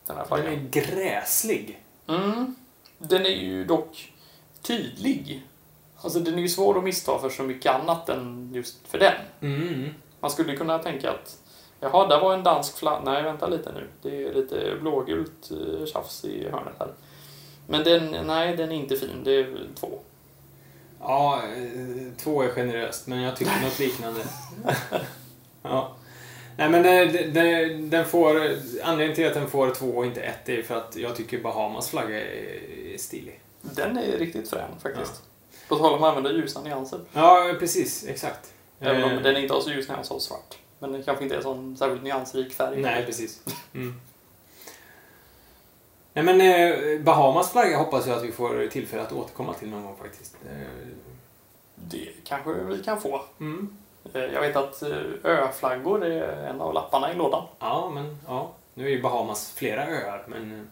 den här Den flaggan. är gräslig. Mm. Den är ju dock tydlig. Alltså den är ju svår att missta för så mycket annat än just för den. Mm. Man skulle kunna tänka att Jaha, där var en dansk flagga. Nej, vänta lite nu. Det är lite blågult eh, tjafs i hörnet här. Men den, nej, den är inte fin. Det är två. Ja, eh, två är generöst, men jag tycker något liknande. ja. Nej, men eh, den, den får... Anledningen till att den får två och inte ett är för att jag tycker Bahamas flagga är stilig. Den är riktigt frän faktiskt. På tal om att använda ljusa nyanser. Ja, precis. Exakt. Även om Eh, den inte har så ljus nyans av svart. Men den kanske inte är sån särskilt nyansrik färg. Nej, precis. Mm. Nej, men eh, Bahamas flagga hoppas jag att vi får tillfälle att återkomma till någon gång faktiskt. Eh, Det kanske vi kan få. Mm. Eh, Jag vet att eh, öflaggor är en av lapparna i lådan. Ja, men ja. Nu är ju Bahamas flera öar, men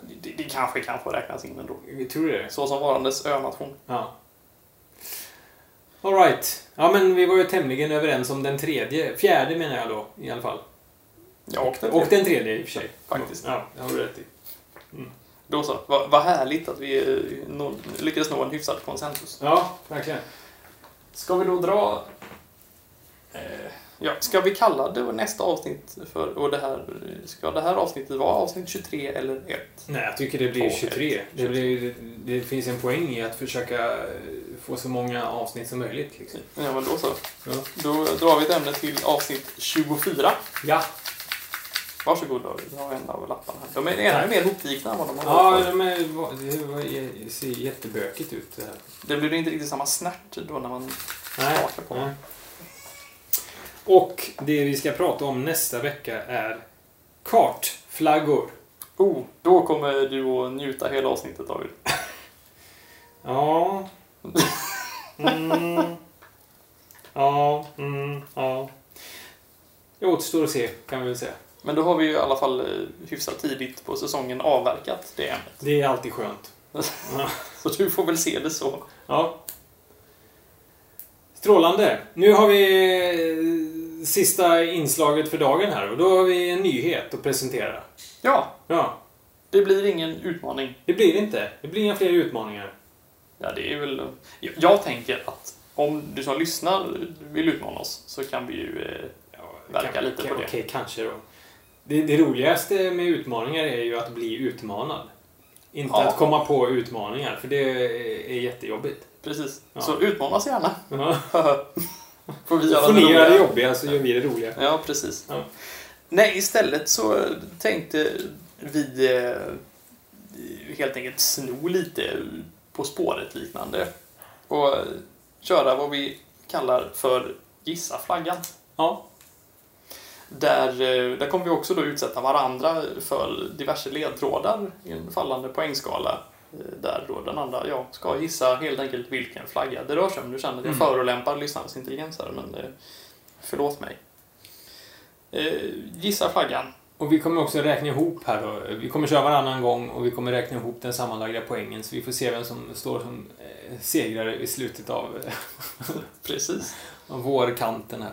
Det, det kanske kan få räknas in ändå. vi tror det. Så som varandes önation. Ja. Alright. Ja, men vi var ju tämligen överens om den tredje, fjärde menar jag då i alla fall. Ja, och den, Och den tredje i och för sig. Faktiskt. Ja, det har du rätt i. Då så. Vad vad härligt att vi eh, nå, lyckades nå en hyfsad konsensus. Ja, verkligen. Ska vi då dra... Eh, ja, ska vi kalla det nästa avsnitt för... Och det här, ska det här avsnittet vara avsnitt 23 eller 1? Nej, jag tycker det blir Två, 23. ett, Det, blir, det finns en poäng i att försöka eh, få så många avsnitt som möjligt. Liksom. Ja, men då så. Ja. Då drar vi ett ämne till avsnitt 24. ja. Varsågod David, du har en av lapparna här. De är ännu Tack. mer hopvikna än vad de har Ja, de är, det ser jättebökigt ut det här. Det blir inte riktigt samma snärt då när man Nej. smakar på dem. Nej. Och det vi ska prata om nästa vecka är kartflaggor. Oh, då kommer du att njuta hela avsnittet David. Ja. Mm. Ja. Mm. Ja. Det återstår att se, kan vi väl säga. Men då har vi ju i alla fall eh, hyfsat tidigt på säsongen avverkat det ämnet. Det är alltid skönt. Så du får väl se det så. ja. Strålande. Nu har vi eh, sista inslaget för dagen här och då har vi en nyhet att presentera. Ja, Ja, det blir ingen utmaning. det blir det inte. Det blir inga fler utmaningar. Ja, det är väl... Jag, jag tänker att om du som lyssnar vill utmana oss så kan vi ju... Eh, Verkar Kan- lite på kan- det. Okej, kanske då. Det, det roligaste med utmaningar är ju att bli utmanad. Inte Ja. att komma på utmaningar, för det är jättejobbigt. precis. Ja. Så utmana oss gärna. Ja. får vi göra Får det ni göra det jobbiga så gör vi det roliga. Ja, precis. Nej, istället så tänkte vi eh, helt enkelt sno lite På spåret liknande och köra vad vi kallar för Gissa flaggan. Ja. Där, eh, där kommer vi också då utsätta varandra för diverse ledtrådar i en fallande poängskala. eh, Där då den andra ja, ska gissa helt enkelt vilken flagga det rör sig om. Du känner att jag Mm. förolämpar lyssnarens intelligens här, men eh, förlåt mig. Gissa flaggan. Och vi kommer också räkna ihop här då. Vi kommer köra varannan gång och vi kommer räkna ihop den sammanlagda poängen. Så vi får se vem som står som segrare i slutet av, Precis. av vårkanten här.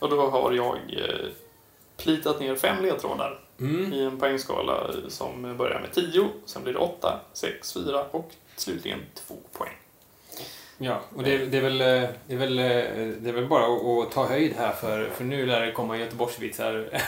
Och då har jag eh, plitat ner fem ledtrådar Mm. i en poängskala som börjar med 10, sen blir det 8, 6, 4 och slutligen 2 poäng. Ja, och det, det, är väl, eh, det, är väl, eh, det är väl bara att, att ta höjd här för, för nu lär det komma Göteborgsvitsar.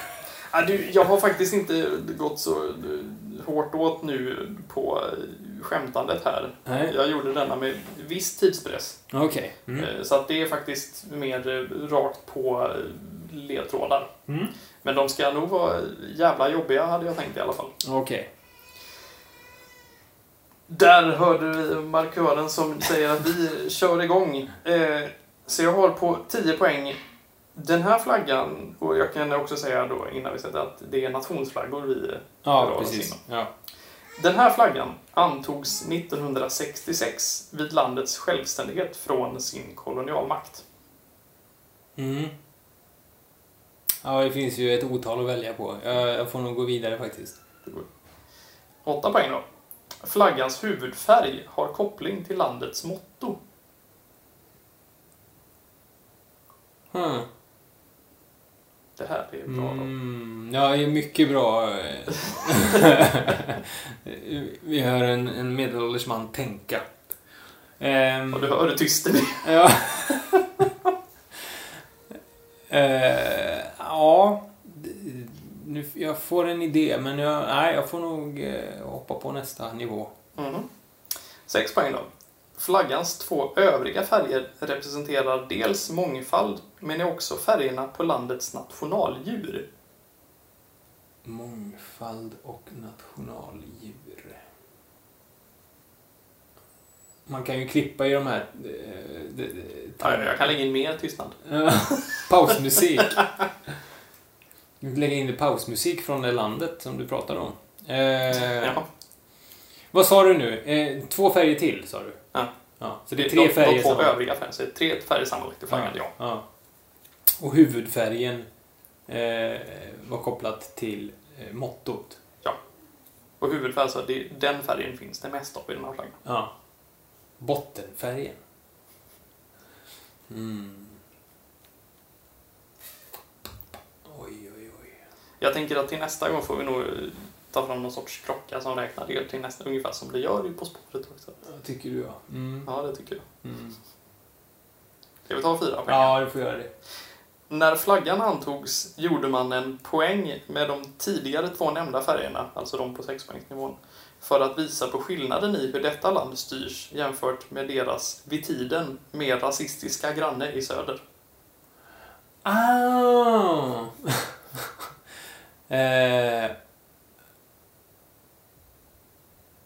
Ah, du, jag har faktiskt inte gått så eh, hårt åt nu på eh, skämtandet här. Nej, Jag gjorde denna med viss tidspress. okej. Mm. Eh, Så att det är faktiskt mer eh, rakt på eh, ledtrådar. Mm. Men de ska nog vara jävla jobbiga hade jag tänkt i alla fall. Okej. Där hörde vi markören som säger att vi kör igång. Så jag har på 10 poäng den här flaggan, och jag kan också säga då innan vi sätter att det är nationsflaggor vi Ja, rör oss precis. inom. Ja. Den här flaggan antogs 1966 vid landets självständighet från sin kolonialmakt. Mm. Ja, det finns ju ett otal att välja på. Jag, jag får nog gå vidare faktiskt. 8 poäng då. Flaggans huvudfärg har koppling till landets motto. Hmm. Det här är bra då. Mm, ja, det är mycket bra. Vi hör en, en medelålders man tänka. Ehm, Och du hör hur tyst det blir. ja. Eh, ja. Nu, jag får en idé, men jag, nej, jag får nog eh, hoppa på nästa nivå. Mhm. Sex poäng då. Flaggans två övriga färger representerar dels mångfald, men är också färgerna på landets nationaldjur. Mångfald och nationaldjur. Man kan ju klippa i de här... eh, de- de- Ja, jag kan lägga in mer tystnad. Pausmusik. Lägga in pausmusik från det landet som du pratade om. Eh, Ja. Vad sa du nu? Eh, två färger till, sa du? Ja. ja så det är tre de, färger De två övriga färgerna, så det är tre färger sammanlagt i flaggan, ja. ja. Och huvudfärgen eh, var kopplat till eh, mottot. Och huvudfärg, så det, den färgen finns det mest av i den här flaggan. Ja. Bottenfärgen. Mm. Oj, oj, oj. Jag tänker att till nästa gång får vi nog eh, ta fram någon sorts klocka som räknar ner till nästa, ungefär som det gör i På spåret också. Tycker du, ja. Mm. Ja, det tycker jag. Mm. Ska vi ta fyra poäng? Ja, du får göra det. När flaggan antogs gjorde man en poäng med de tidigare två nämnda färgerna, alltså de på sexpoängsnivån, för att visa på skillnaden i hur detta land styrs jämfört med deras vid tiden mer rasistiska granne i söder. Ah! eh,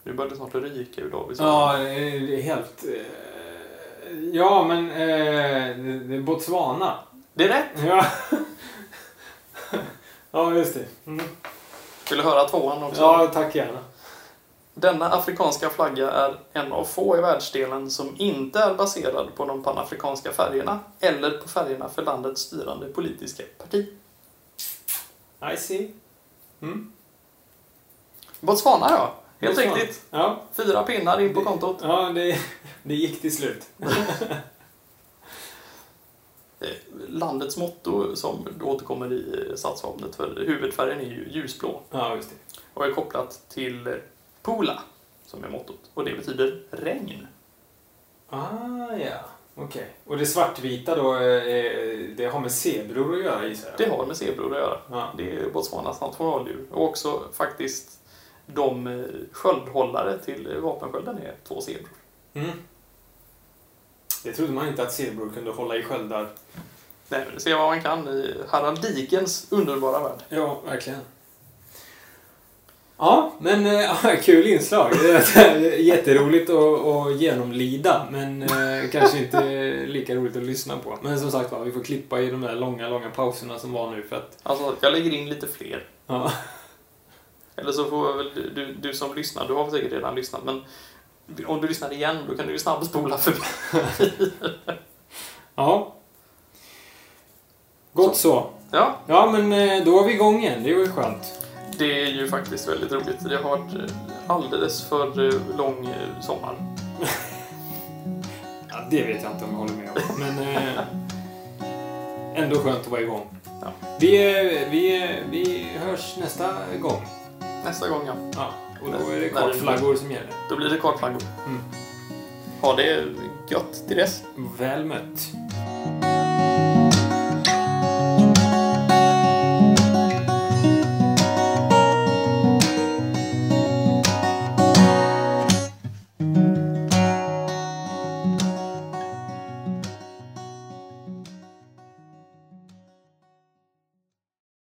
Nu börjar det snart ryka ur Davids ja, det är helt... Eh, ja, men eh, Botswana. Det är rätt! Ja. ja, just det. Mm. Vill du höra tvåan också? Ja, tack gärna. Denna afrikanska flagga är en av få i världsdelen som inte är baserad på de panafrikanska färgerna eller på färgerna för landets styrande politiska parti. I see. Mm. Botswana, ja. Helt Botswana. riktigt. Ja, Fyra pinnar in på kontot. ja det, det gick till slut. Eh, Landets motto som återkommer i stadsvapnet för huvudfärgen är ju ljusblå Ja, just det. och är kopplat till eh, Pula som är mottot och det betyder regn. Ah, ja. Okej. Och det svartvita då, eh, det har med zebror att göra gissar jag? Det har med zebror att göra. Ja. Det är Botswanas nationaldjur och också faktiskt de eh, sköldhållare till eh, vapenskölden är två zebror. Mm. Det trodde man inte att zebror kunde hålla i sköldar. Nej, men se vad man kan i Harald Dikens underbara värld. Ja, verkligen. Ja, men äh, kul inslag. Jätteroligt att, att genomlida, men äh, kanske inte lika roligt att lyssna på. Men som sagt var, vi får klippa i de där långa, långa pauserna som var nu för att... Alltså, jag lägger in lite fler. Ja, Eller så får väl du, du, du som lyssnar, du har säkert redan lyssnat, men om du lyssnar igen, då kan du ju snabbspola förbi. ja. Gott så. Ja, Ja, men eh, då är vi igång igen. Det var ju skönt. det är ju faktiskt väldigt roligt. Det har varit eh, alldeles för eh, lång sommar. Ja, det vet jag inte om jag håller med om. Men ändå skönt att vara igång. Ja. Vi, vi, vi hörs nästa gång. Nästa gång, ja. Ja, och då är det kartflaggor som gäller. Då blir det kartflaggor. Mm. Ha det gött till dess. Väl mött.